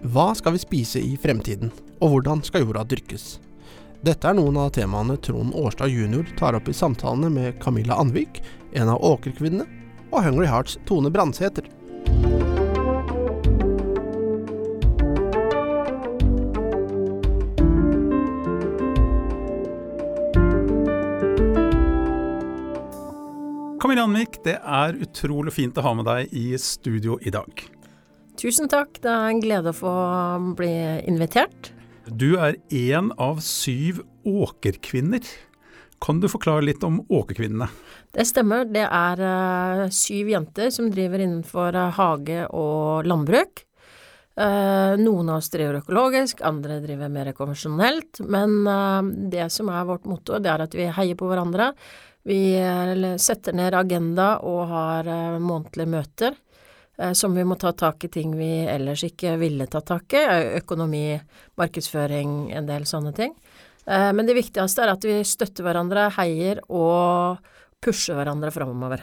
Hva skal vi spise i fremtiden, og hvordan skal jorda dyrkes? Dette er noen av temaene Trond Årstad jr. tar opp i samtalene med Camilla Anvik, en av åkerkvinnene, og Hungry Hearts Tone Brandsæter. Camilla Anvik, det er utrolig fint å ha med deg i studio i dag. Tusen takk, det er en glede å få bli invitert. Du er én av syv åkerkvinner. Kan du forklare litt om åkerkvinnene? Det stemmer, det er uh, syv jenter som driver innenfor uh, hage og landbruk. Uh, noen av oss driver økologisk, andre driver mer konvensjonelt. Men det som er vårt motto, det er at vi heier på hverandre. Vi setter ned agenda og har månedlige møter som vi må ta tak i ting vi ellers ikke ville ta tak i. Økonomi, markedsføring, en del sånne ting. Men det viktigste er at vi støtter hverandre, heier og pusher hverandre framover.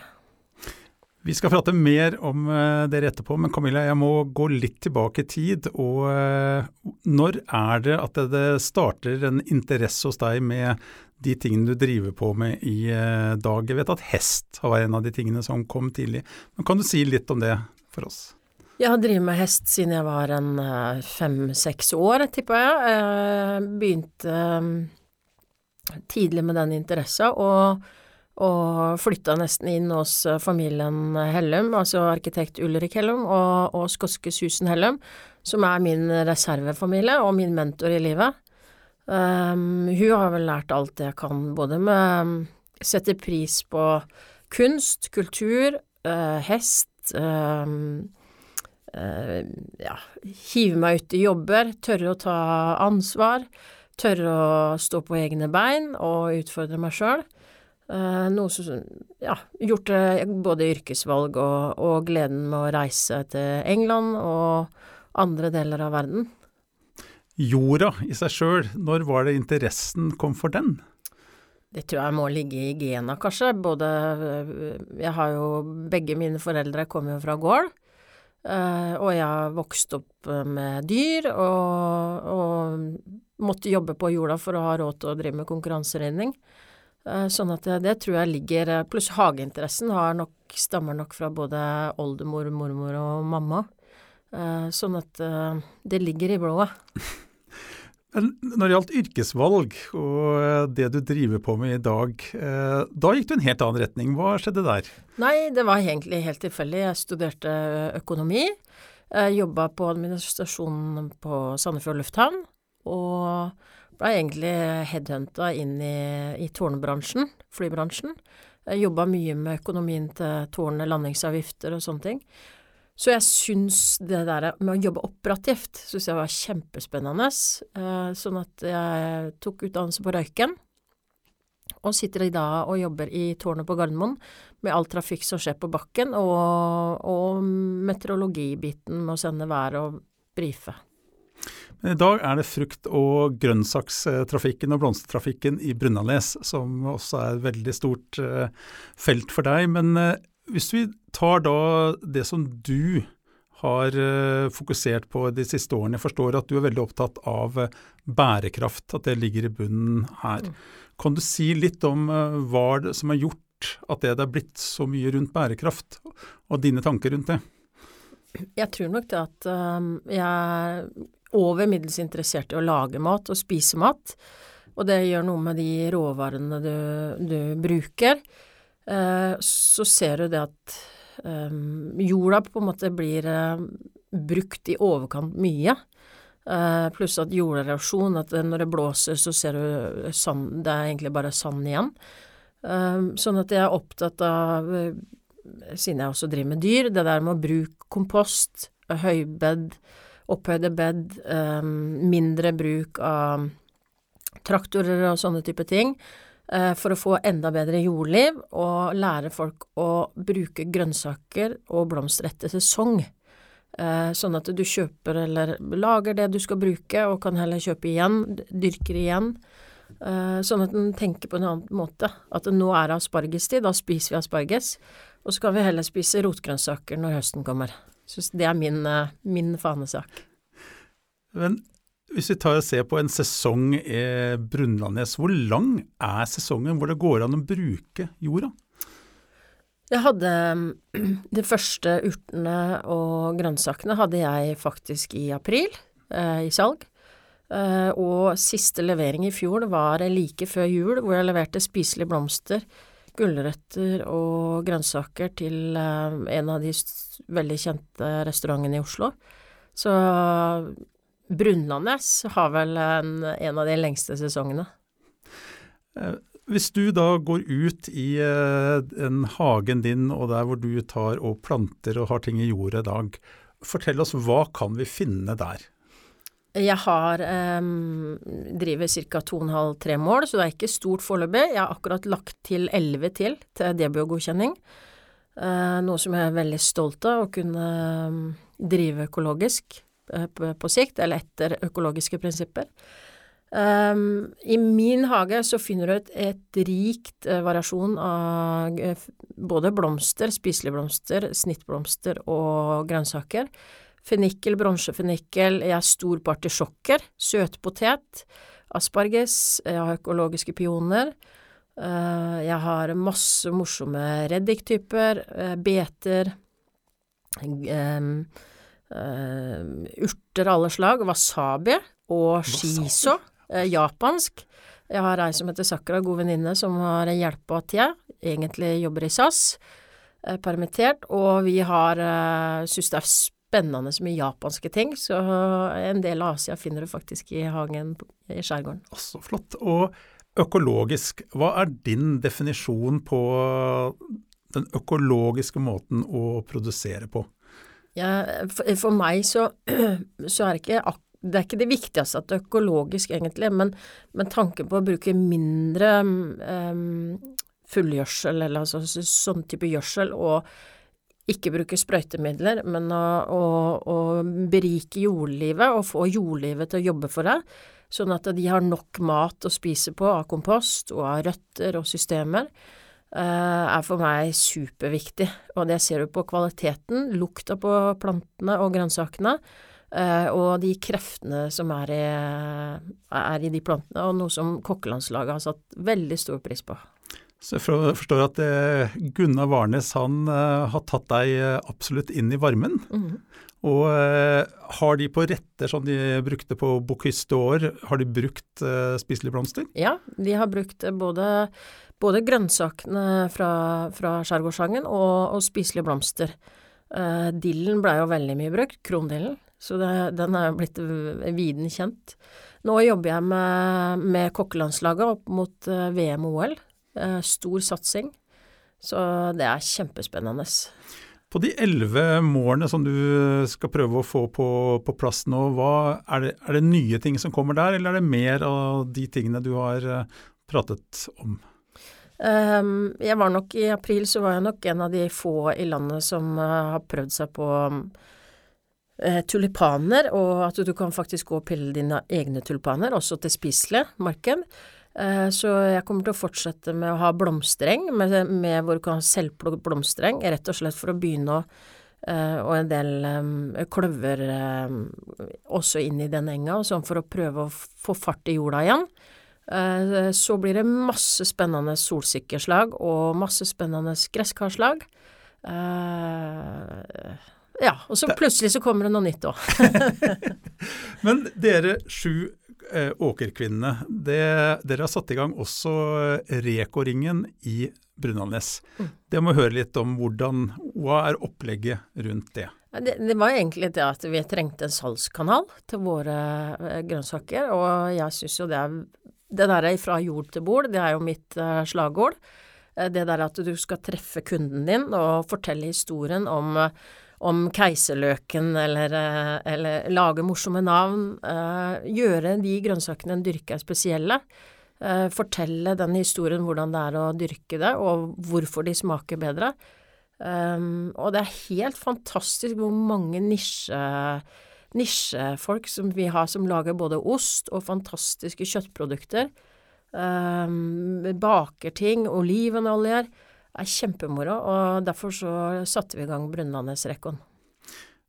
Vi skal prate mer om dere etterpå, men Camilla, jeg må gå litt tilbake i tid. Og når er det at det starter en interesse hos deg med de tingene du driver på med i dag? Jeg vet at hest har vært en av de tingene som kom tidlig. Men kan du si litt om det for oss? Jeg har drevet med hest siden jeg var en fem-seks år, tipper jeg. jeg begynte tidlig med den interessen, og, og flytta nesten inn hos familien Hellum, altså arkitekt Ulrik Hellum og, og skotske Susan Hellum, som er min reservefamilie og min mentor i livet. Um, hun har vel lært alt jeg kan, både med sette pris på kunst, kultur, uh, hest, uh, uh, ja, hive meg ut i jobber, tørre å ta ansvar, tørre å stå på egne bein og utfordre meg sjøl. noe som ja, gjort både yrkesvalg og, og gleden med å reise til England og andre deler av verden. Jorda i seg sjøl, når var det interessen kom for den? Det tror jeg må ligge i gena, kanskje. Både Jeg har jo Begge mine foreldre kommer jo fra gård. Og jeg vokste opp med dyr og, og måtte jobbe på jorda for å ha råd til å drive med konkurranseridning. Sånn at det, det tror jeg ligger Pluss hageinteressen har nok, stammer nok fra både oldemor, mormor og mamma. Sånn at det ligger i blodet. Når det gjaldt yrkesvalg og det du driver på med i dag, da gikk du en helt annen retning. Hva skjedde der? Nei, det var egentlig helt tilfeldig. Jeg studerte økonomi. Jeg jobba på administrasjonen på Sandefjord lufthavn. Og ble egentlig headhunta inn i, i tårnbransjen, flybransjen. Jobba mye med økonomien til tårnet, landingsavgifter og sånne ting. Så jeg syns det der med å jobbe operativt syns jeg var kjempespennende. Sånn at jeg tok utdannelse på Røyken, og sitter i dag og jobber i tårnet på Gardermoen med all trafikk som skjer på bakken, og, og meteorologibiten med å sende vær og brife. Men I dag er det frukt- og grønnsakstrafikken og blomstertrafikken i Brunnalnes som også er et veldig stort felt for deg. Men hvis vi tar da det som du har fokusert på de siste årene, jeg forstår at du er veldig opptatt av bærekraft, at det ligger i bunnen her. Kan du si litt om hva det som har gjort at det er blitt så mye rundt bærekraft, og dine tanker rundt det? Jeg tror nok det at jeg er over middels interessert i å lage mat og spise mat, og det gjør noe med de råvarene du, du bruker. Så ser du det at jorda på en måte blir uh, brukt i overkant mye. Uh, pluss at jorderosjon, at når det blåser så ser du sand, det er egentlig bare sand igjen. Uh, sånn at jeg er opptatt av, siden jeg også driver med dyr, det der med å bruke kompost, høybed, opphøyde bed, um, mindre bruk av traktorer og sånne type ting for å få enda bedre jordliv og lære folk å bruke grønnsaker og blomster etter sesong. Sånn at du kjøper eller lager det du skal bruke, og kan heller kjøpe igjen, dyrker igjen. Sånn at en tenker på en annen måte. At nå er det aspargestid, da spiser vi asparges. Og så kan vi heller spise rotgrønnsaker når høsten kommer. Så det er min, min fanesak. Men hvis vi tar og ser på en sesong i Brunlandnes, hvor lang er sesongen hvor det går an å bruke jorda? Jeg hadde De første urtene og grønnsakene hadde jeg faktisk i april, eh, i salg. Eh, og siste levering i fjor var like før jul, hvor jeg leverte spiselige blomster, gulrøtter og grønnsaker til eh, en av de veldig kjente restaurantene i Oslo. Så Brunlandnes har vel en, en av de lengste sesongene. Eh, hvis du da går ut i den en hagen din og der hvor du tar og planter og har ting i jordet i dag, fortell oss hva kan vi finne der? Jeg har um, driver ca. 2,5-3 mål, så det er ikke stort foreløpig. Jeg har akkurat lagt til 11 til til DBO-godkjenning. Uh, noe som jeg er veldig stolt av, å kunne um, drive økologisk på, på, sikt, eller etter økologiske prinsipper. Um, I min hage så finner du et, et rikt uh, variasjon av uh, både blomster, spiselige blomster, snittblomster og grønnsaker. Fennikel, bronsefennikel, jeg har stor partisjokker, artisjokker, søtpotet, asparges, jeg har økologiske pioner. Uh, jeg har masse morsomme reddiktyper, beter, um, urter av alle slag, wasabi og shiso. Eh, japansk. Jeg har ei som heter Sakura, god venninne, som har hjelpa til. Egentlig jobber i SAS, eh, permittert. Og vi har syns det er spennende så mye japanske ting, så en del av Asia finner du faktisk i hagen i skjærgården. Så flott. Og økologisk, hva er din definisjon på den økologiske måten å produsere på? Ja, for, for meg så, så er det ikke det er ikke det viktigste at det er økologisk, egentlig, men, men tanken på å bruke mindre um, fullgjødsel, eller altså sånn type gjødsel, og ikke bruke sprøytemidler, men å, å, å, berike jordlivet og få jordlivet til å jobbe for deg, sånn at de har nok mat å spise på av kompost og av røtter og systemer, er for meg superviktig. Og det ser du på kvaliteten, lukta på plantene og grønnsakene, Uh, og de kreftene som er i, er i, de plantene, og noe som kokkelandslaget har satt veldig stor pris på. Så jeg forstår at eh, Gunnar Warnes han eh, har tatt deg eh, absolutt inn i varmen. Mm. Og eh, har de på retter som de brukte på Bocuse d'Or, har de brukt eh, spiselige blomster? Ja, de har brukt både, både grønnsakene fra, fra skjærgårdssangen og, og spiselige blomster. Uh, dillen blei jo veldig mye brukt, krondillen. Så det, den er blitt viden kjent. Nå jobber jeg med, med kokkelandslaget opp mot VM og OL. Uh, stor satsing. Så det er kjempespennende. På de elleve målene som du skal prøve å få på, på plass nå, hva, er, det, er, det, nye ting som kommer der, eller er det mer av de tingene du har uh, pratet om? Um, jeg var nok I april så var jeg nok en av de få i landet som uh, har prøvd seg på eh, tulipaner, og at du kan faktisk gå og pille dine egne tulipaner, også til spiselig marked. Eh, så jeg kommer til å fortsette med å ha blomstereng, med, med hvor du kan ha selvplukket blomstereng, rett og slett for å begynne å Uh, og en del um, kløver også inn i den enga, sånn for å prøve å få fart i jorda igjen. Så blir det masse spennende solsikkeslag og masse spennende gresskarslag. Ja, og så plutselig så kommer det noe nytt òg. Men dere sju eh, åkerkvinnene, det, dere har satt i gang også eh, Reko-ringen i Brunalnes. Mm. Det må høre litt om hvordan, hva er opplegget rundt det? Det, det var egentlig det at vi trengte en salgskanal til våre eh, grønnsaker, og jeg syns jo det er Det der er fra jord til bord, det er jo mitt uh, slagord. Det der at du skal treffe kunden din og fortelle historien om uh, om keiserløken, eller, eh, eller lage morsomme navn. Uh, gjøre de grønnsakene en dyrker spesielle. Uh, fortelle den historien hvordan det er å dyrke det, og hvorfor de smaker bedre. Og det er helt fantastisk hvor mange nisje, nisjefolk som vi har som lager både ost og fantastiske kjøttprodukter. Baker ting, olivenoljer er kjempemoro, og derfor så satte vi i gang Brunlandesrekkoen.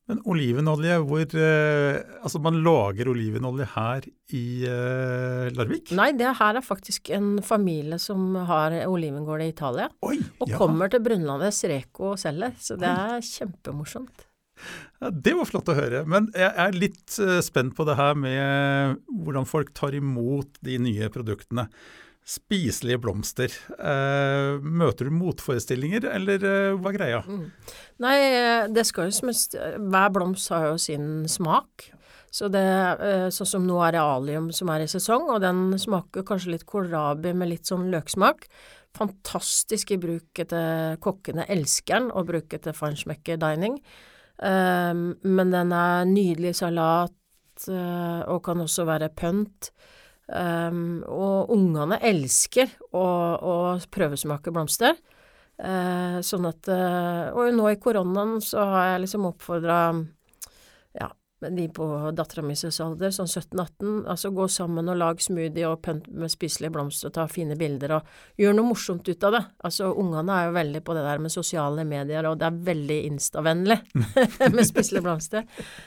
Men olivenolje, hvor eh, Altså, man lager olivenolje her i eh, Larvik? Nei, det her er faktisk en familie som har olivengård i Italia. Oi, Og ja. kommer til Brunlandes Reko og selger, så det er kjempemorsomt. ja. Det var flott å høre. Men jeg er litt eh, spent på det her med hvordan folk tar imot de nye produktene. Spiselige blomster. Eh, møter du motforestillinger, eller eh, hva er greia? Nei, det skal jo som Hver blomst har jo sin smak. Så det, eh, sånn som nå er det alium som er i sesong, og den smaker kanskje litt kålrabi med litt sånn løksmak. Fantastisk i bruk etter kokkene elsker den, og bruker til feinschmecker dining. Um, men den er nydelig i salat, eh, og kan også være pønt. Um, og ungene elsker å, å prøvesmake blomster. Uh, sånn at uh, Og nå i koronaen så har jeg liksom oppfordra ja, de på dattera mi alder, sånn 17-18, altså gå sammen og lag smoothie og pynt med spiselige blomster og ta fine bilder og gjør noe morsomt ut av det. Altså ungene er jo veldig på det der med sosiale medier, og det er veldig instavennlig med spiselige blomster.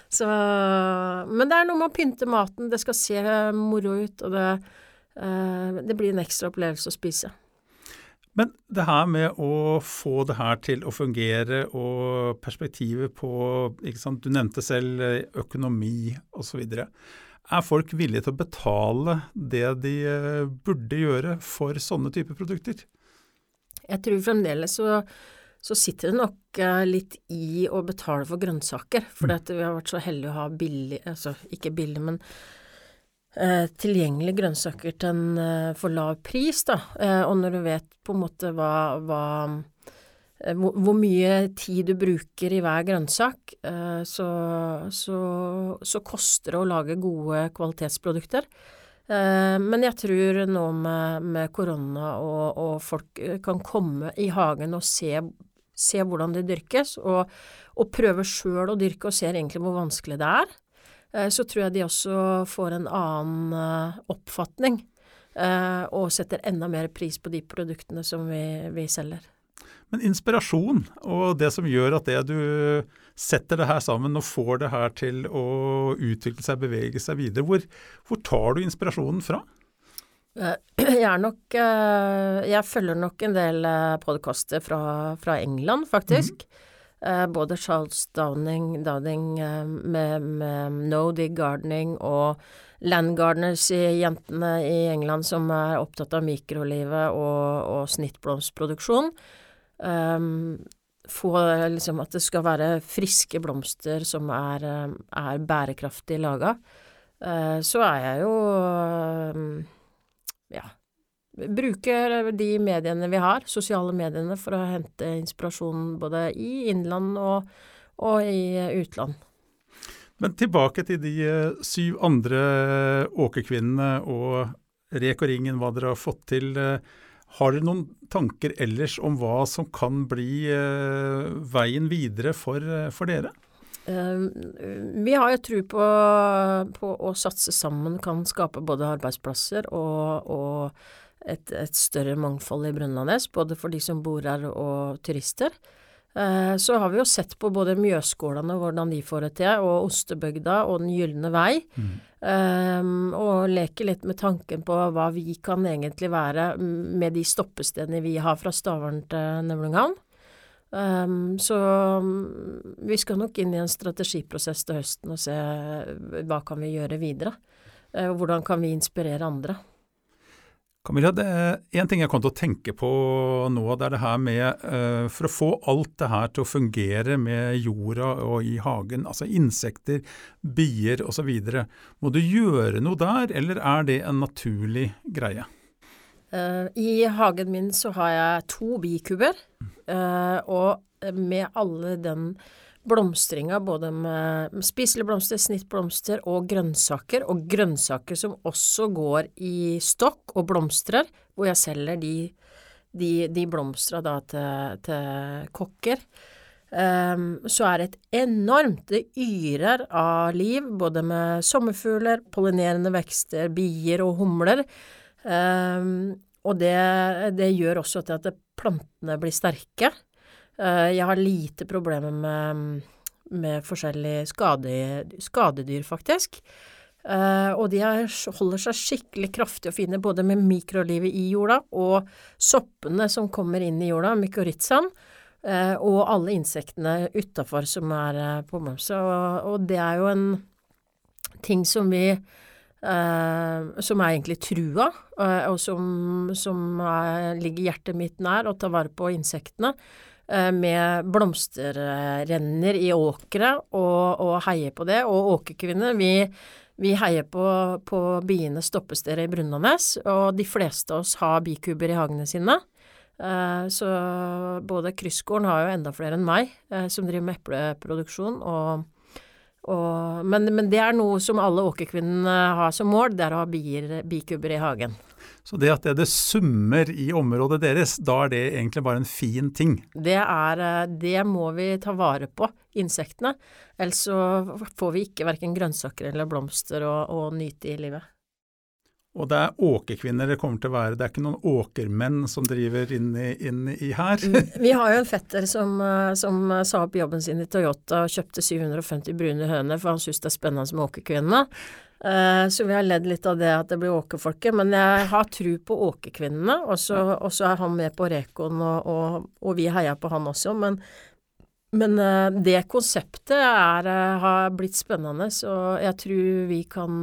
Så Men det er noe med å pynte maten, det skal se moro ut, og det, eh, det blir en ekstra opplevelse å spise. Men det her med å få det her til å fungere, og perspektivet på Du nevnte selv eh, økonomi osv. Er folk villige til å betale det de eh, burde gjøre for sånne typer produkter? Jeg tror fremdeles så, så sitter det nok eh, litt i å betale for grønnsaker. For vi har vært så heldige å ha billig, altså ikke billig, men tilgjengelige grønnsaker til en eh, for lav pris, da. Eh, og når du vet på en måte hva, hva eh, hvor, mye tid du bruker i hver grønnsak, eh, så, så, så koster det å lage gode kvalitetsprodukter. Eh, Men jeg tror nå med, med korona og, og folk eh, kan komme i hagen og se, se hvordan det dyrkes, og, og prøve sjøl å dyrke og ser egentlig hvor vanskelig det er, eh, så tror jeg de også får en annen eh, oppfatning. eh, Og setter enda mer pris på de produktene som vi, vi selger. Men inspirasjon, og det som gjør at det du setter det her sammen og får det her til å utvikle seg, bevege seg videre, hvor, hvor tar du inspirasjonen fra? Eh, Jeg er nok eh, Jeg følger nok en del podkaster fra, fra England, faktisk. Eh, Både Charles Downing, Downing eh, med, med No Dig Gardening og Land Gardeners i jentene i England som er opptatt av mikrolivet og, og snittblomstproduksjon. Um, få liksom at det skal være friske blomster som er, eh, er bærekraftig laga. Uh, så er jeg jo eh, ja, bruker de mediene vi har, sosiale mediene, for å hente inspirasjon både i innland og, og i utland. Men tilbake til de eh, syv andre åkerkvinnene og Rek og Ringen, hva dere har fått til. eh, Har dere noen tanker ellers om hva som kan bli eh, veien videre for, eh, for dere? Eh, Vi har jo tro på, på å satse sammen kan skape både arbeidsplasser og, og et, et større mangfold i Brønnlandnes, både for de som bor her og turister. Eh, Så har vi jo sett på både Mjøsgårdene og hvordan de får det til, og Ostebygda og Den gylne vei. Um, og leker litt med tanken på hva vi kan egentlig være med de stoppestedene vi har fra Stavern til Nevlunghavn. Um, så um, vi skal nok inn i en strategiprosess til høsten og se hva kan vi gjøre videre. Uh, hvordan kan vi inspirere andre. Camilla, det er en ting jeg kom til å tenke på nå, det er det her med eh, For å få alt det her til å fungere med jorda og i hagen, altså insekter, bier osv., må du gjøre noe der, eller er det en naturlig greie? Uh, I hagen min så har jeg to bikuber, uh, og med alle den blomstringa, både med spiselige blomster, snittblomster og grønnsaker, og grønnsaker som også går i stokk og blomstrer, hvor jeg selger de, de, de blomstra da til, til kokker. Um, så er det et enormt Det yrer av liv, både med sommerfugler, pollinerende vekster, bier og humler. Um, og det, det gjør også at, plantene blir sterke. Uh, jeg har lite problemer med, med forskjellige skade, skadedyr, faktisk. Uh, og de er, holder seg skikkelig kraftige og fine både med mikrolivet i jorda og soppene som kommer inn i jorda, mykorrhizaen, uh, og alle insektene utafor som er på Mømse. Og, og, det er jo en ting som vi Som er egentlig trua, og som, som er, ligger hjertet mitt nær, å ta vare på insektene med blomsterrenner i åkre og, og heier på det. Og åkerkvinner, vi vi heier på, på bienes stoppesteder i Brunanes, og de fleste av oss har bikuber i hagene sine. Eh, så både Kryssgården har jo enda flere enn meg eh, som driver med epleproduksjon. Og, og, men, men, det er noe som alle åkerkvinnene har som mål, det er å ha bier, bikuber i hagen. Så det at det, det summer i området deres, da er det egentlig bare en fin ting? Det, er, eh, det må vi ta vare på, insektene. Ellers så får vi ikke verken grønnsaker eller blomster å, å nyte i livet. Og det er åkerkvinner det kommer til å være, det er ikke noen åkermenn som driver inn i, inn i her? Mm, vi har jo en fetter som, eh, som, sa opp jobben sin i Toyota og kjøpte 750 brune høner, for han syntes det er spennende med åkerkvinnene. Uh, så vi har ledd litt av det at det blir åkerfolket. Men jeg har tru på åkerkvinnene, og så er han med på Rekon, og, og, og vi heier på han også. Men, men uh, det konseptet er, uh, har blitt spennende, så jeg tror vi kan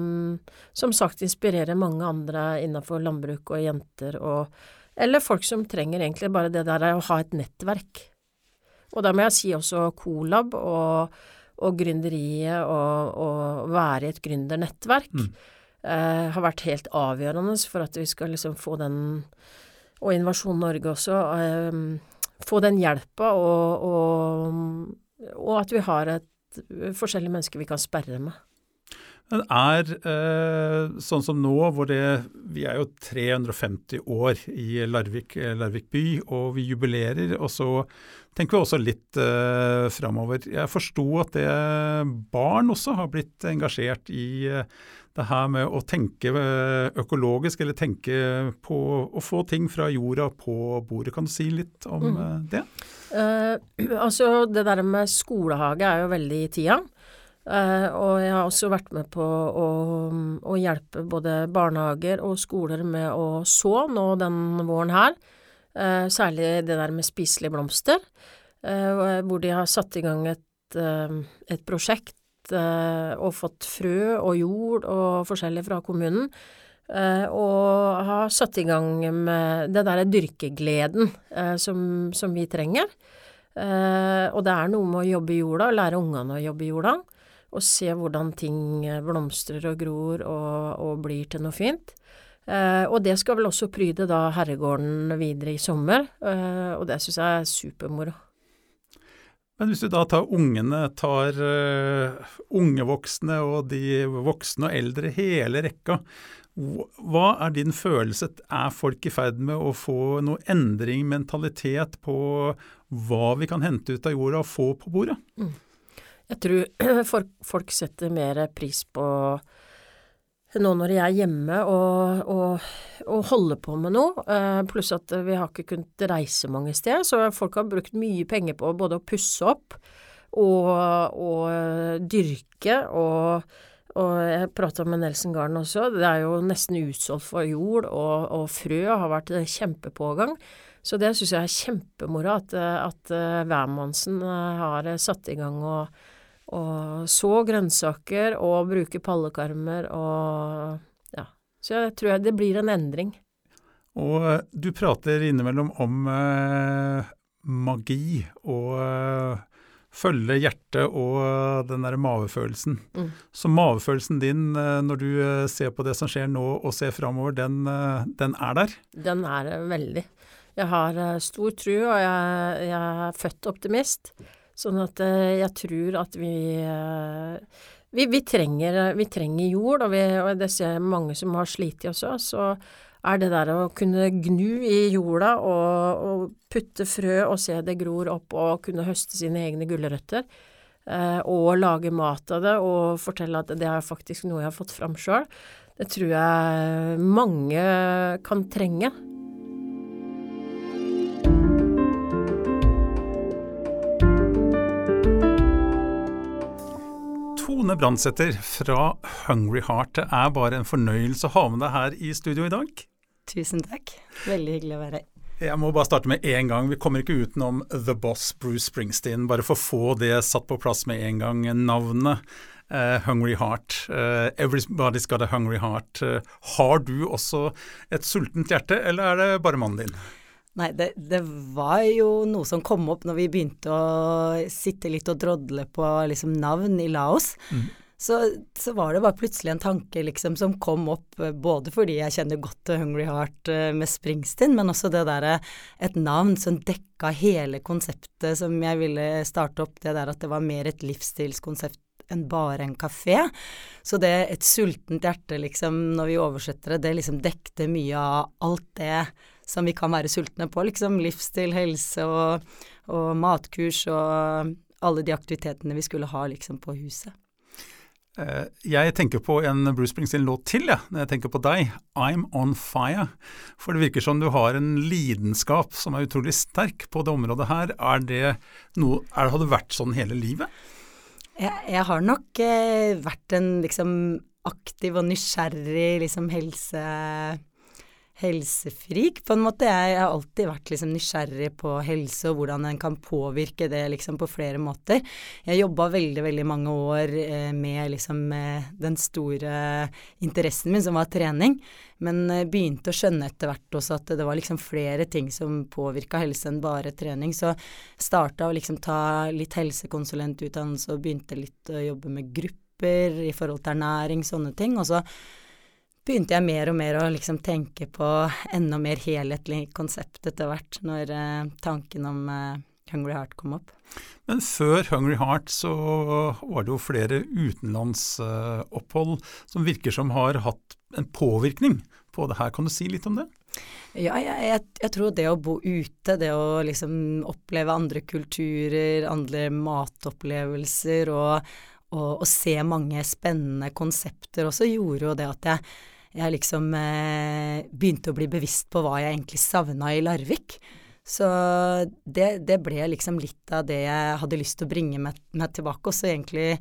som sagt inspirere mange andre innenfor landbruk og jenter og Eller folk som trenger egentlig bare det der å ha et nettverk. Og da må jeg si også Colab og og gründeriet og, og være i et gründernettverk mm. eh, har vært helt avgjørende for at vi skal liksom få den, og Innovasjon Norge også, eh, få den hjelpa og, og, og, at vi har et forskjellige mennesker vi kan sperre med. Det er eh, sånn som nå, hvor det Vi er jo 350 år i Larvik, Larvik by, og vi jubilerer. Og så tenker vi også litt eh, framover. Jeg forsto at det barn også har blitt engasjert i eh, det her med å tenke eh, økologisk, eller tenke på å få ting fra jorda på bordet. Kan du si litt om mm. Eh, det? Uh, altså Det der med skolehage er jo veldig i tida. Uh, og jeg har også vært med på å, å, hjelpe både barnehager og skoler med å så nå den våren her. Uh, særlig det der med spiselige blomster, uh, hvor de har satt i gang et, et prosjekt og fått frø og jord og forskjellig fra kommunen. og har satt i gang med det derre dyrkegleden som, som, vi trenger. og det er noe med å jobbe i jorda, lære ungene å jobbe i jorda og se hvordan ting blomstrer og gror og, og blir til noe fint. Eh, og det skal vel også pryde da herregården videre i sommer, eh, og det syns jeg er supermoro. Men hvis du da tar ungene, tar uh, unge voksne og de voksne og eldre, hele rekka, hva er din følelse? Er folk i ferd med å få noe endring, mentalitet på hva vi kan hente ut av jorda og få på bordet? Mm. Jeg tror folk setter mer pris på nå når jeg er hjemme og, og, og holder på med noe, eh, pluss at vi har ikke kunnet reise mange steder, så folk har brukt mye penger på både å pusse opp og, og dyrke og og jeg prata med Nelson Garden også, det er jo nesten utsolgt for jord, og, frø har vært kjempepågang. Så det syns jeg er kjempemoro at, at hvermannsen har satt i gang og og så grønnsaker og bruke pallekarmer og ja. Så jeg tror det blir en endring. Og eh, du prater innimellom om eh, magi og eh, følge hjertet og den der mavefølelsen. Mm. Så mavefølelsen din eh, når du eh, ser på det som skjer nå og ser framover, den, den, er der? Den er veldig. Jeg har stor tro, og jeg, jeg er født optimist. Sånn at eh, jeg tror at vi eh, vi, vi, trenger, vi trenger, jord, og, vi, og, det ser jeg mange som har slitt i også. Så er det der å kunne gnu i jorda og, og, putte frø og se det gror opp og kunne høste sine egne gulrøtter, eh, og lage mat av det og fortelle at det er faktisk noe jeg har fått fram sjøl, det tror jeg mange kan trenge. Anne Brandsæter fra Hungry Heart. Det er bare en fornøyelse å ha med deg her i studio i dag. Tusen takk. Veldig hyggelig å være her. Jeg må bare starte med én gang. Vi kommer ikke utenom The Boss Bruce Springsteen. Bare for å få det satt på plass med en gang. Navnet uh, Hungry Heart. Uh, everybody's got a hungry heart. Uh, har du også et sultent hjerte, eller er det bare mannen din? Nei, det, det, var jo noe som kom opp når vi begynte å sitte litt og drodle på liksom, navn i Laos. Mm. Så, så, var det bare plutselig en tanke liksom som kom opp, både fordi jeg kjenner godt til Hungry Heart med Springsteen, men også det derre et navn som dekka hele konseptet som jeg ville starte opp, det der at det var mer et livsstilskonsept enn bare en kafé. Så det et sultent hjerte, liksom, når vi oversetter det, det liksom dekte mye av alt det som vi kan være sultne på, liksom. Livsstil, helse og, og matkurs og alle de aktivitetene vi skulle ha liksom på huset. Eh, jeg tenker på en Bruce Springsteen-låt til, ja, når jeg tenker på deg. 'I'm On Fire'. For det virker som du har en lidenskap som er utrolig sterk på det området her. Er det noe, er, Har det vært sånn hele livet? Jeg, jeg har nok eh, vært en liksom aktiv og nysgjerrig liksom helse helsefrik, på en måte. Jeg, har alltid vært liksom nysgjerrig på helse og hvordan en kan påvirke det liksom på flere måter. Jeg jobba veldig, veldig mange år eh, med liksom eh, den store interessen min, som var trening. Men eh, begynte å skjønne etter hvert også at det var liksom flere ting som påvirka helse enn bare trening. Så starta å liksom ta litt helsekonsulentutdannelse og begynte litt å jobbe med grupper i forhold til ernæring, sånne ting. Og så begynte jeg mer og mer å liksom tenke på enda mer helhetlig konsept etter hvert, når eh, tanken om eh, Hungry Heart kom opp. Men før Hungry Heart så var det jo flere utenlandsopphold som virker som har hatt en påvirkning på det her. Kan du si litt om det? Ja, jeg, jeg, jeg, tror det å bo ute, det å liksom oppleve andre kulturer, andre matopplevelser og, og, og se mange spennende konsepter også, gjorde jo det at jeg jeg liksom eh, begynte å bli bevisst på hva jeg egentlig savna i Larvik. Så det, det, ble liksom litt av det jeg hadde lyst til å bringe meg, meg tilbake. Også egentlig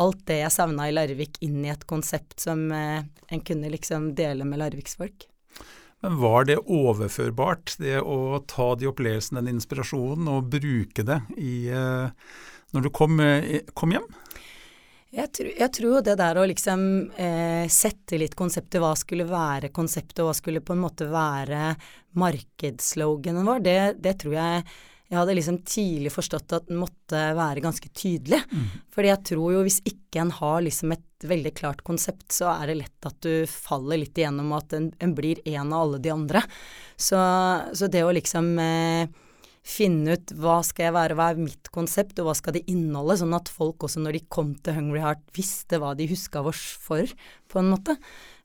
alt det jeg savna i Larvik inn i et konsept som eh, en kunne liksom dele med larviksfolk. Men var det overførbart, det å ta de opplevelsene, den inspirasjonen, og bruke det i, eh, når du kom, eh, kom hjem? Jeg, tror, jeg tror det der å liksom eh, sette litt konseptet, hva skulle være konseptet, og hva skulle på en måte være markedssloganen vår, det, det, tror jeg jeg hadde liksom tidlig forstått at den måtte være ganske tydelig. Mm. Fordi jeg tror jo hvis ikke en har liksom et veldig klart konsept, så er det lett at du faller litt igjennom, at en, en blir en av alle de andre. Så, så det å liksom eh, finne ut hva skal jeg være, hva er mitt konsept, og hva skal det inneholde, sånn at folk også når de kom til Hungry Heart, visste hva de huska oss for, på en måte.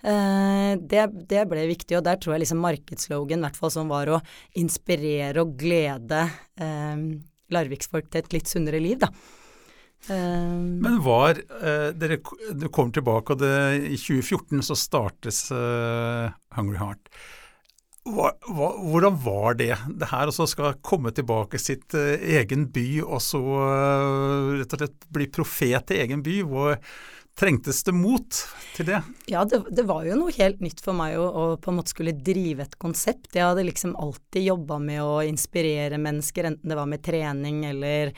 Eh, det, det, ble viktig, og der tror jeg liksom markedsslogan, i hvert fall som var å inspirere og glede eh, larviksfolk til et litt sunnere liv, da. Um, Men var eh, dere, Du kom tilbake, og det, i 2014 så startes uh, Hungry Heart. Hva, hva, hvordan var det, det her å skal komme tilbake sitt uh, egen by og så uh, rett og slett bli profet i egen by? Hvor trengtes det mot til det? Ja, det, det var jo noe helt nytt for meg å, å, på en måte skulle drive et konsept. Jeg hadde liksom alltid jobba med å inspirere mennesker, enten det var med trening eller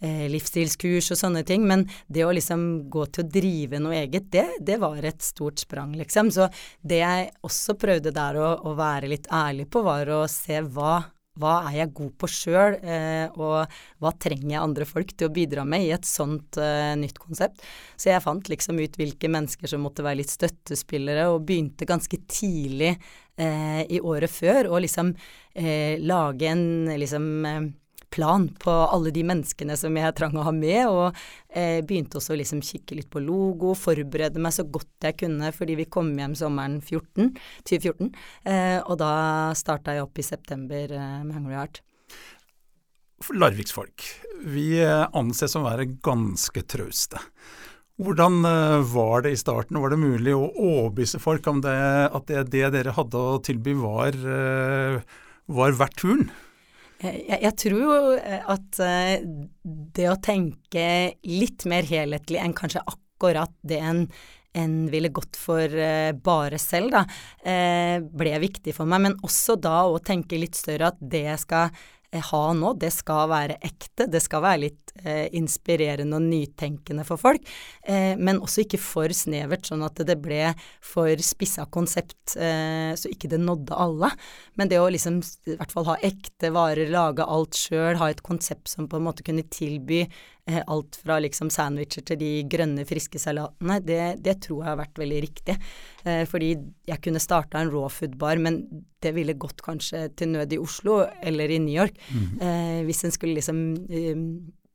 eh, livsstilskurs og sånne ting. Men det å liksom gå til å drive noe eget, det, det var et stort sprang, liksom. Så det jeg også prøvde der å, å være litt ærlig på, var å se hva hva er jeg god på sjøl, eh, og hva trenger jeg andre folk til å bidra med i et sånt eh, nytt konsept. Så jeg fant liksom ut hvilke mennesker som måtte være litt støttespillere, og begynte ganske tidlig eh, i året før å liksom lage en liksom plan på alle de menneskene som jeg trang å ha med, og eh, begynte også å liksom kikke litt på logo, forberede meg så godt jeg kunne fordi vi kom hjem sommeren 14, 2014, eh, og da starta jeg opp i september eh, med Hungry Heart. Larviksfolk, vi eh, anses som å være ganske trauste. Hvordan eh, var det i starten? Var det mulig å overbevise folk om det, at det, det dere hadde å tilby var, eh, var verdt turen? Jeg, jeg, tror jo eh, at eh, det å tenke litt mer helhetlig enn kanskje akkurat det en, en ville gått for eh, bare selv, da, eh, ble viktig for meg. Men også da å tenke litt større at det jeg skal eh, ha nå, det skal være ekte. Det skal være litt eh, inspirerende og nytenkende for folk. Eh, men også ikke for snevert, sånn at det ble for spissa konsept, eh, så ikke det nådde alle. Men det å liksom i hvert fall ha ekte varer, lage alt sjøl, ha et konsept som på en måte kunne tilby eh, alt fra liksom sandwicher til de grønne, friske salatene, det, det tror jeg har vært veldig riktig. Eh, fordi jeg kunne starta en raw food-bar, men det ville gått kanskje til nød i Oslo eller i New York. Eh, hvis en skulle liksom eh,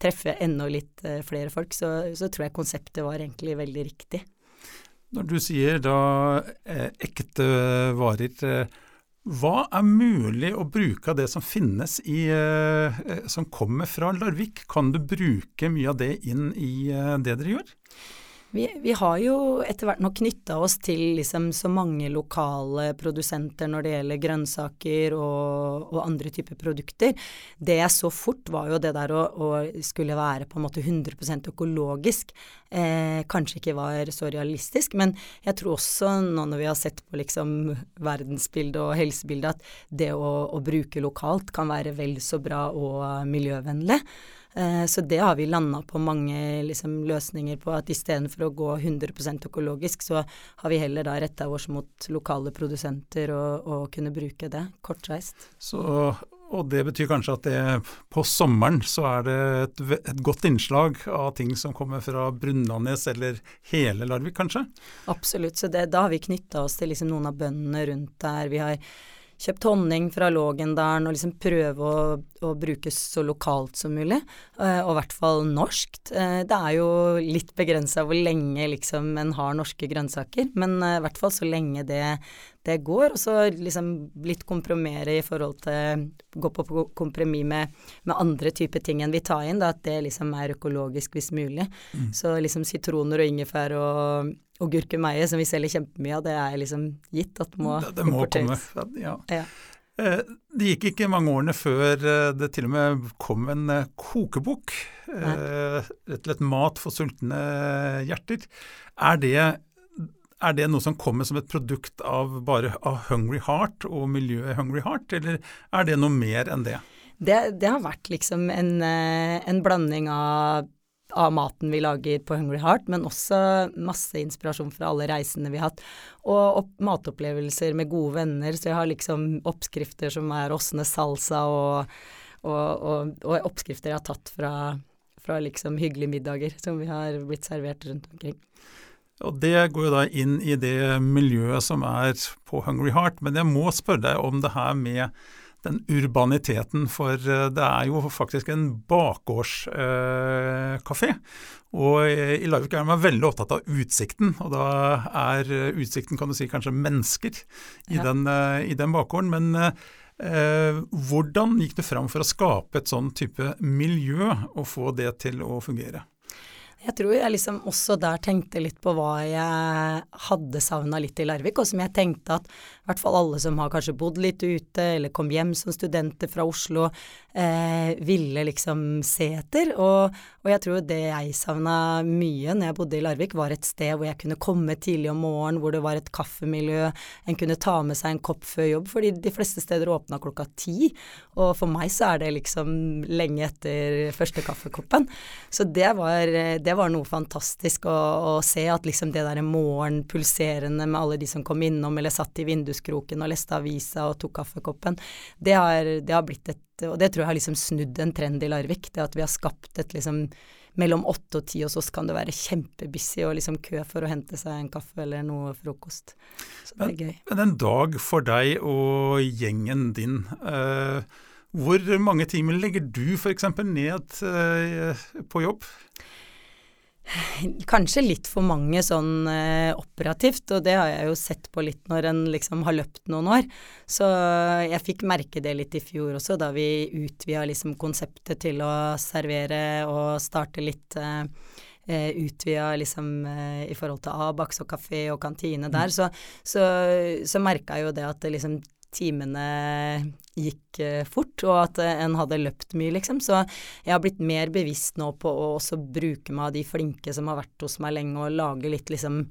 treffe enda litt eh, flere folk, så, så tror jeg konseptet var egentlig veldig riktig. Når du sier da eh, ekte varer, eh, hva er mulig å bruke av det som finnes i, eh, eh, som kommer fra Larvik? Kan du bruke mye av det inn i eh, det dere gjør? Vi, vi har jo etter hvert nå knytta oss til liksom så mange lokale produsenter når det gjelder grønnsaker og, og andre typer produkter. Det jeg så fort, var jo det der å, å skulle være på en måte 100 økologisk. Eh, kanskje ikke var så realistisk, men jeg tror også nå når vi har sett på liksom verdensbildet og helsebildet, at det å, å bruke lokalt kan være vel så bra og miljøvennlig. Eh, Så det har vi landa på mange liksom, løsninger på, at istedenfor å gå 100% økologisk, så har vi heller da retta oss mot lokale produsenter og, og kunne bruke det kortreist. Så, og det betyr kanskje at det, på sommeren så er det et, et godt innslag av ting som kommer fra Brunlandnes eller hele Larvik, kanskje? Absolutt. Så det, da har vi knytta oss til liksom noen av bøndene rundt der. Vi har kjøpt honning fra Lågendalen og liksom prøve å, å bruke så lokalt som mulig, eh, og i hvert fall norskt. Eh, Det er jo litt begrensa hvor lenge liksom en har norske grønnsaker, men eh, i hvert fall så lenge det, det går. Og så liksom litt kompromere i forhold til Gå på ko- kompromiss med, med andre typer ting enn vi tar inn, da, at det liksom er økologisk hvis mulig. Så liksom sitroner og ingefær og, og gurkemeie, som vi selger kjempemye av, det er liksom gitt at må det, det må komme. Ja. Ja. Eh, Det gikk ikke mange årene før eh, det til og med kom en eh, kokebok. Rett og slett mat for sultne hjerter. Er det, er det noe som kommer som et produkt av bare av Hungry Heart og miljøet Hungry Heart, eller er det noe mer enn det? Det, det har vært liksom en, eh, en blanding av, av maten vi lager på Hungry Heart, men også masse inspirasjon fra alle reisene vi har hatt. Og opp, matopplevelser med gode venner, så jeg har liksom oppskrifter som er Åsne salsa og, og, og, og oppskrifter jeg har tatt fra, fra liksom hyggelige middager som vi har blitt servert rundt omkring. Og Det går jo da inn i det miljøet som er på Hungry Heart, men jeg må spørre deg om det her med den urbaniteten, for eh, det er jo faktisk en bakgårdskafé. og i i Larvik er man veldig opptatt av utsikten, og da er eh, utsikten kan du si kanskje mennesker i, Ja. den, eh, i den bakgården. Men eh, hvordan gikk du fram for å skape et sånn type miljø og få det til å fungere? Jeg tror jeg liksom også der tenkte litt på hva jeg hadde savna litt i Larvik, og som jeg tenkte at i hvert fall alle som har kanskje bodd litt ute, eller kom hjem som studenter fra Oslo, eh, ville liksom se etter. Og, og jeg tror det jeg savna mye når jeg bodde i Larvik, var et sted hvor jeg kunne komme tidlig om morgenen, hvor det var et kaffemiljø, en kunne ta med seg en kopp før jobb, fordi de fleste steder åpna klokka ti. Og for meg så er det liksom lenge etter første kaffekoppen. Så det var, det var noe fantastisk å, å se at liksom det der morgenpulserende med alle de som kom innom eller satt i vinduskroken og leste avisa og tok kaffekoppen, det har, det har blitt et Og det tror jeg har liksom snudd en trend i Larvik, det at vi har skapt et liksom mellom åtte og ti hos oss kan det være kjempebusy og liksom kø for å hente seg en kaffe eller noe frokost. Så det er gøy. Men en dag for deg og gjengen din, Uh, hvor mange timer legger du f.eks. ned uh, på jobb? Kanskje litt for mange sånn eh, operativt, og det har jeg jo sett på litt når en liksom har løpt noen år. Så jeg fikk merke det litt i fjor også, da vi utvida liksom konseptet til å servere og starte litt eh, eh, utvida liksom eh, i forhold til Abax og kafé og kantine der, så, så, så merka jeg jo det at det liksom timene gikk eh, fort, og at eh, en hadde løpt mye, liksom. Så jeg har blitt mer bevisst nå på å også bruke meg av de flinke som har vært hos meg lenge, og lage litt liksom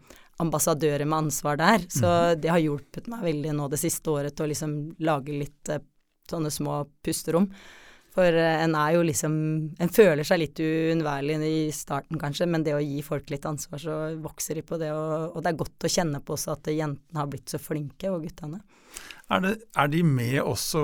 ambassadører med ansvar der. Så mm. det har hjulpet meg veldig nå det siste året å liksom lage litt eh, sånne små pusterom. For en er jo liksom En føler seg litt uunnværlig i starten, kanskje, men det å gi folk litt ansvar, så vokser de på det. Og, og det er godt å kjenne på også at jentene har blitt så flinke, og guttene. Er, det, er, de med også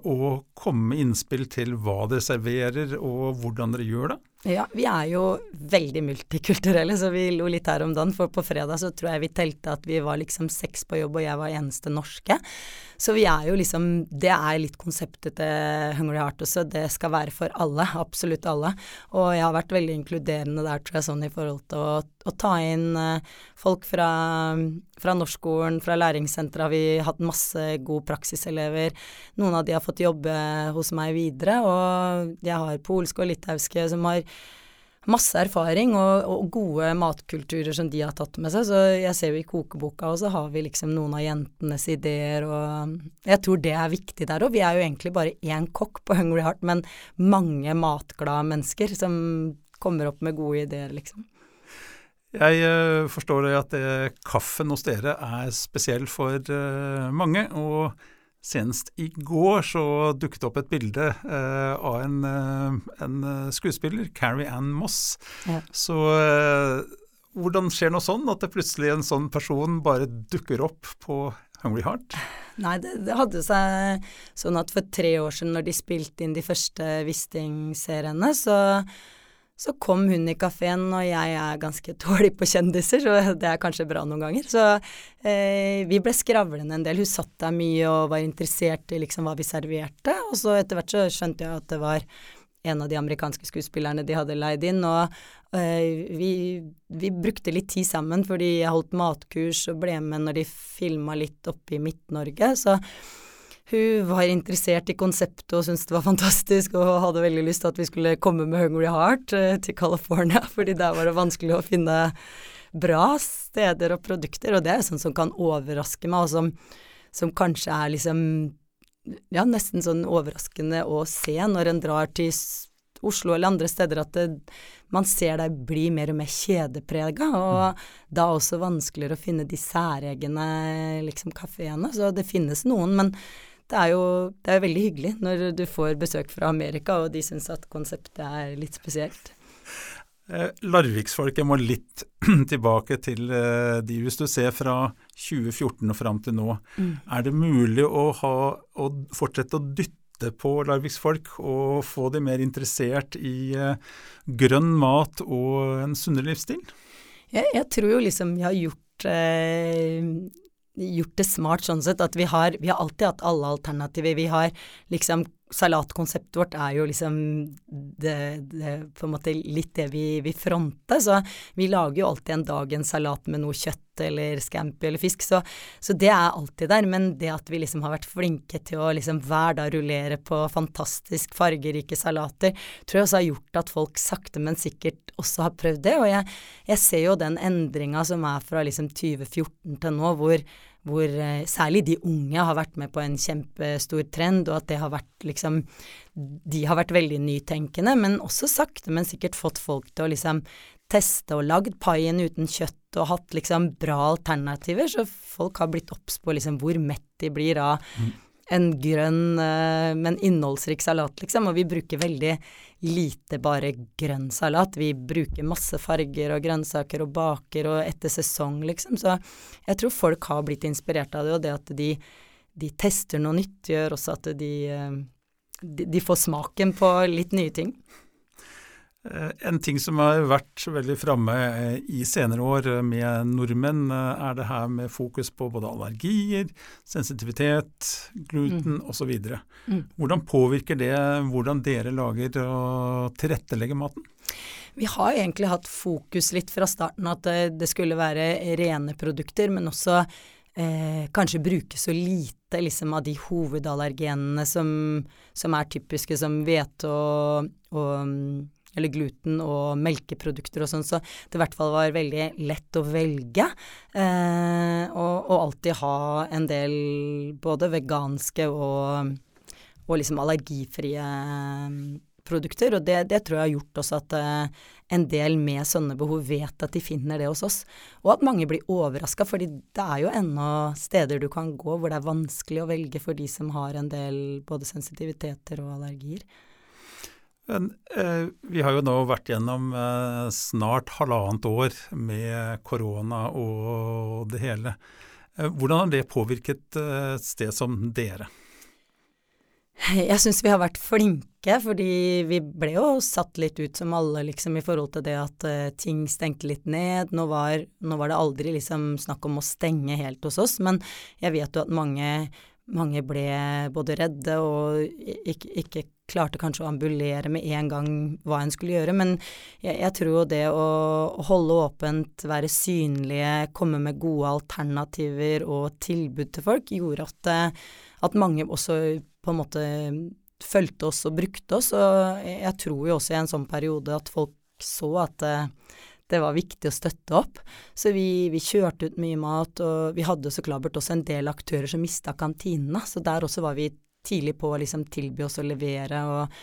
å komme med innspill til hva dere serverer og hvordan dere gjør det? Ja, vi er jo veldig multikulturelle, så vi lo litt her om dagen. For på fredag så tror jeg vi telte at vi var liksom seks på jobb, og jeg var eneste norske. Så vi er jo liksom Det er litt konseptet til Hungry Heart også. Det skal være for alle. Absolutt alle. Og jeg har vært veldig inkluderende der, tror jeg, sånn i forhold til å, å ta inn uh, folk fra, fra norskskolen, fra læringssenteret har hatt masse gode praksiselever. Noen av de har fått jobbe hos meg videre, og jeg har polske og litauiske som har masse erfaring og, og, gode matkulturer som de har tatt med seg. Så jeg ser jo i kokeboka, og så har vi liksom noen av jentenes ideer, og jeg tror det er viktig der òg. Vi er jo egentlig bare én kokk på Hungry Heart, men mange matglade mennesker som kommer opp med gode ideer, liksom. Jeg uh, forstår at det, kaffen hos dere er spesiell for uh, mange. og Senest i går så dukket det opp et bilde eh, av en, eh, en, eh, skuespiller, Carrie Ann Moss. Ja. Så eh, hvordan skjer noe sånn, at det plutselig en sånn person bare dukker opp på Hungry Heart? Nei, det, det hadde seg sånn at for tre år siden, når de spilte inn de første Wisting-seriene, så så kom hun i kafeen, og jeg er ganske tålig på kjendiser, så det er kanskje bra noen ganger. Så eh, vi ble skravlende en del. Hun satt der mye og var interessert i liksom hva vi serverte. Og så etter hvert så skjønte jeg at det var en av de amerikanske skuespillerne de hadde leid inn. Og eh, vi, vi, brukte litt tid sammen fordi jeg holdt matkurs og ble med når de filma litt oppe i Midt-Norge. Så hun var interessert i konseptet og syntes det var fantastisk og hadde veldig lyst til at vi skulle komme med Hungry Heart eh, til California, fordi der var det vanskelig å finne bra steder og produkter, og det er sånn som kan overraske meg, og som, som kanskje er liksom ja, nesten sånn overraskende å se når en drar til Oslo eller andre steder, at det, man ser deg bli mer og mer kjedeprega, og mm. da også vanskeligere å finne de særegne liksom, kafeene. Så det finnes noen, men det er jo det er veldig hyggelig når du får besøk fra Amerika, og de syns at konseptet er litt spesielt. Eh, Larviksfolk, jeg må litt tilbake til eh, de. Hvis du ser fra 2014 og fram til nå, mm. er det mulig å, ha, å fortsette å dytte på larviksfolk og få de mer interessert i eh, grønn mat og en sunnere livsstil? Jeg, jeg, tror jo liksom vi har gjort eh, gjort det smart sånn sett at vi har, vi har alltid hatt alle alternativer. Vi har liksom Salatkonseptet vårt er jo liksom det, det, på en måte litt det vi, vi fronter. Så vi lager jo alltid en dag en salat med noe kjøtt eller scampi eller fisk, så, så, det er alltid der. Men det at vi liksom har vært flinke til å liksom hver dag rullere på fantastisk fargerike salater, tror jeg også har gjort at folk sakte, men sikkert også har prøvd det. Og jeg, jeg ser jo den endringa som er fra liksom 2014 til nå, hvor hvor eh, særlig de unge har vært med på en kjempestor trend, og at det har vært liksom De har vært veldig nytenkende, men også sakte, men sikkert fått folk til å liksom teste og lagd paien uten kjøtt og hatt liksom bra alternativer, så folk har blitt obs på liksom hvor mett de blir av mm en grønn, eh, men innholdsrik salat, liksom. Og vi bruker veldig lite bare grønn salat. Vi bruker masse farger og grønnsaker og baker og etter sesong, liksom. Så jeg tror folk har blitt inspirert av det, og det at de, de tester noe nytt, gjør også at de, eh, de, de får smaken på litt nye ting. Eh, en ting som har vært veldig framme eh, i senere år eh, med nordmenn, er det her med fokus på både allergier, sensitivitet, gluten mm. osv. Mm. Hvordan påvirker det hvordan dere lager og tilrettelegger maten? Vi har egentlig hatt fokus litt fra starten at det skulle være rene produkter, men også eh, kanskje bruke så lite liksom, av de hovedallergenene som, som er typiske, som hvete og, og eller gluten og melkeprodukter og sånn, så det i hvert fall var veldig lett å velge. Eh, og, og, alltid ha en del både veganske og, og liksom allergifrie produkter, og det, det, tror jeg har gjort også at eh, en del med sånne behov vet at de finner det hos oss. Og at mange blir overraska, fordi det er jo ennå steder du kan gå hvor det er vanskelig å velge for de som har en del både sensitiviteter og allergier. Men, eh, vi har jo nå vært gjennom eh, snart halvannet år med korona og det hele. Eh, hvordan har det påvirket et sted som dere? Jeg syns vi har vært flinke, fordi vi ble jo satt litt ut som alle, liksom, i forhold til det at ting stengte litt ned. Nå var, nå var, det aldri liksom snakk om å stenge helt hos oss, men jeg vet jo at mange, mange ble både redde og ikke, ikke, klarte kanskje å ambulere med en gang hva en skulle gjøre. Men jeg, jeg tror det å holde åpent, være synlige, komme med gode alternativer og tilbud til folk, gjorde at, eh, at mange også på en måte fulgte oss og brukte oss. Og jeg tror jo også i en sånn periode at folk så at det, var viktig å støtte opp. Så vi, vi, kjørte ut mye mat, og vi hadde så klart også en del aktører som mista kantinene. Så der også var vi tidlig på å liksom tilby oss å levere og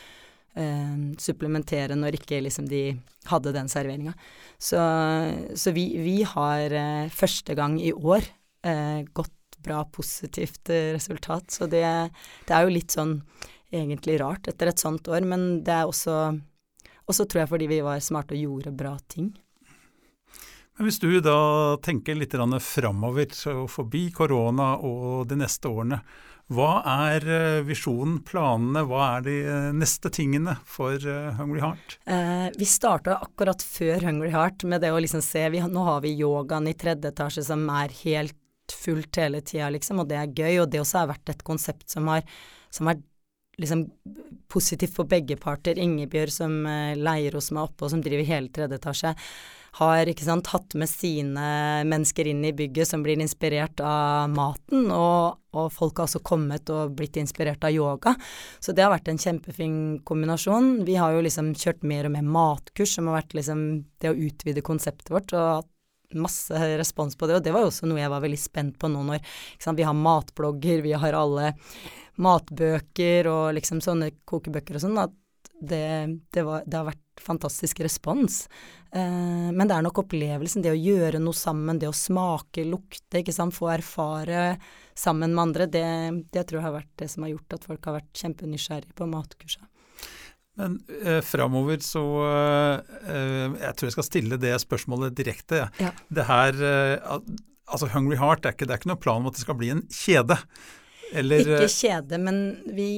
eh, supplementere når ikke liksom de hadde den serveringa. Så, så vi, vi, har eh, første gang i år eh, gått bra, positivt eh, resultat. Så det, det, er jo litt sånn egentlig rart etter et sånt år, men det er også og så tror jeg fordi vi var smarte og gjorde bra ting. Men Hvis du da tenker litt framover, forbi korona og de neste årene, hva er eh, visjonen, planene, hva er de eh, neste tingene for Hungry Heart? Eh, vi starta akkurat før Hungry Heart med det å liksom se vi, Nå har vi yogaen i tredje etasje som er helt fullt hele tida, liksom, og det er gøy. Og det også har vært et konsept som har, som har liksom positivt for begge parter. Ingebjørg som leier hos meg oppe, og som driver hele tredje etasje, har sant, tatt med sine mennesker inn i bygget som blir inspirert av maten, og, og, folk har også kommet og blitt inspirert av yoga. Så det har vært en kjempefin kombinasjon. Vi har jo liksom kjørt mer og mer matkurs, som har vært liksom det å utvide konseptet vårt, og hatt masse respons på det, og det var jo også noe jeg var veldig spent på nå når vi har matblogger, vi har alle matbøker og liksom sånne kokebøker og sånn, at det, det, var, det, har vært fantastisk respons. Eh, men det er nok opplevelsen, det å gjøre noe sammen, det å smake, lukte, ikke sant, få erfare sammen med andre, det, det tror jeg har vært det som har gjort at folk har vært kjempenysgjerrige på matkurset. Men eh, framover så eh, Jeg tror jeg skal stille det spørsmålet direkte. Ja. Det her eh, Altså Hungry Heart, det er, ikke, det er ikke noen plan om at det skal bli en kjede. Eller, ikke eh, kjede, men vi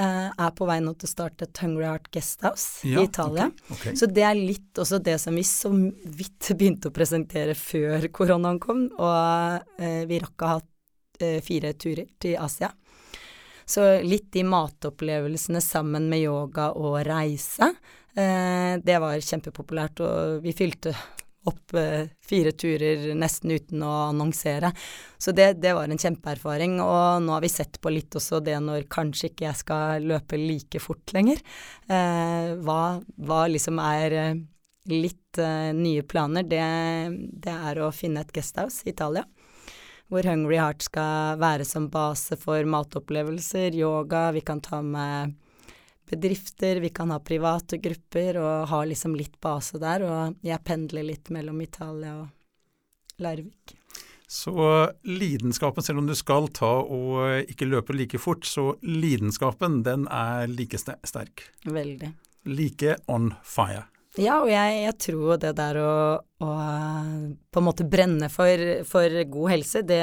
eh, er på vei nå til å starte et Hungry Heart Guesthouse ja, i Italia. Okay, okay. Så det er litt også det som vi så vidt begynte å presentere før koronaen kom. Og uh, vi rakk å ha uh, fire turer til Asia. Så litt de matopplevelsene sammen med yoga og reise, det var kjempepopulært, og vi fylte opp eh, fire turer nesten uten å annonsere. Så det, det, var en kjempeerfaring, og nå har vi sett på litt også det når kanskje ikke jeg skal løpe like fort lenger. Eh, hva, hva, liksom er eh, litt eh, nye planer, det, det, er å finne et guesthouse i Italia hvor Hungry Heart skal være som base for matopplevelser, yoga, vi kan ta med bedrifter, vi kan ha private grupper og ha liksom litt base der. Og jeg pendler litt mellom Italia og Larvik. Så lidenskapen, selv om du skal ta og ikke løpe like fort, så lidenskapen den er like sterk? Veldig. Like on fire. Ja, og jeg, jeg tror det der å, å, på en måte brenne for, for god helse, det,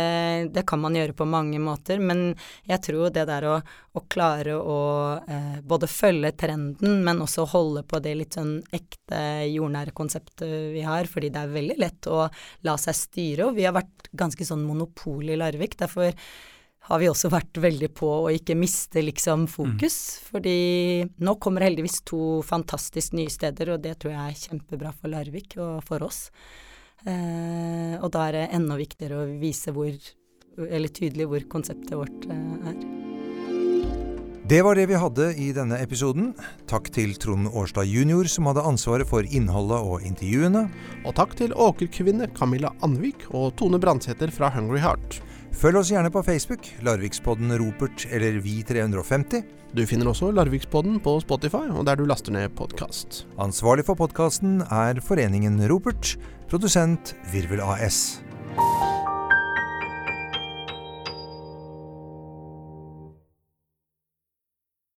det, kan man gjøre på mange måter. Men jeg tror det der å, å klare å eh, både følge trenden, men også holde på det litt sånn ekte jordnære konseptet vi har, fordi det er veldig lett å la seg styre. Og vi har vært ganske sånn monopol i Larvik. derfor har vi også vært veldig på å ikke miste liksom fokus. Mm. Fordi nå kommer heldigvis to fantastisk nye steder, og det tror jeg er kjempebra for Larvik og for oss. Eh, og da er det enda viktigere å vise hvor, eller tydelig hvor konseptet vårt eh, er. Det var det vi hadde i denne episoden. Takk til Trond Årstad jr., som hadde ansvaret for innholdet og intervjuene. Og takk til åkerkvinne Camilla Anvik og Tone Brandsæter fra Hungry Heart. Følg oss gjerne på Facebook, Larvikspodden Ropert eller Vi350. Du finner også Larvikspodden på Spotify og der du laster ned podkast. Ansvarlig for podkasten er Foreningen Ropert. Produsent Virvel AS.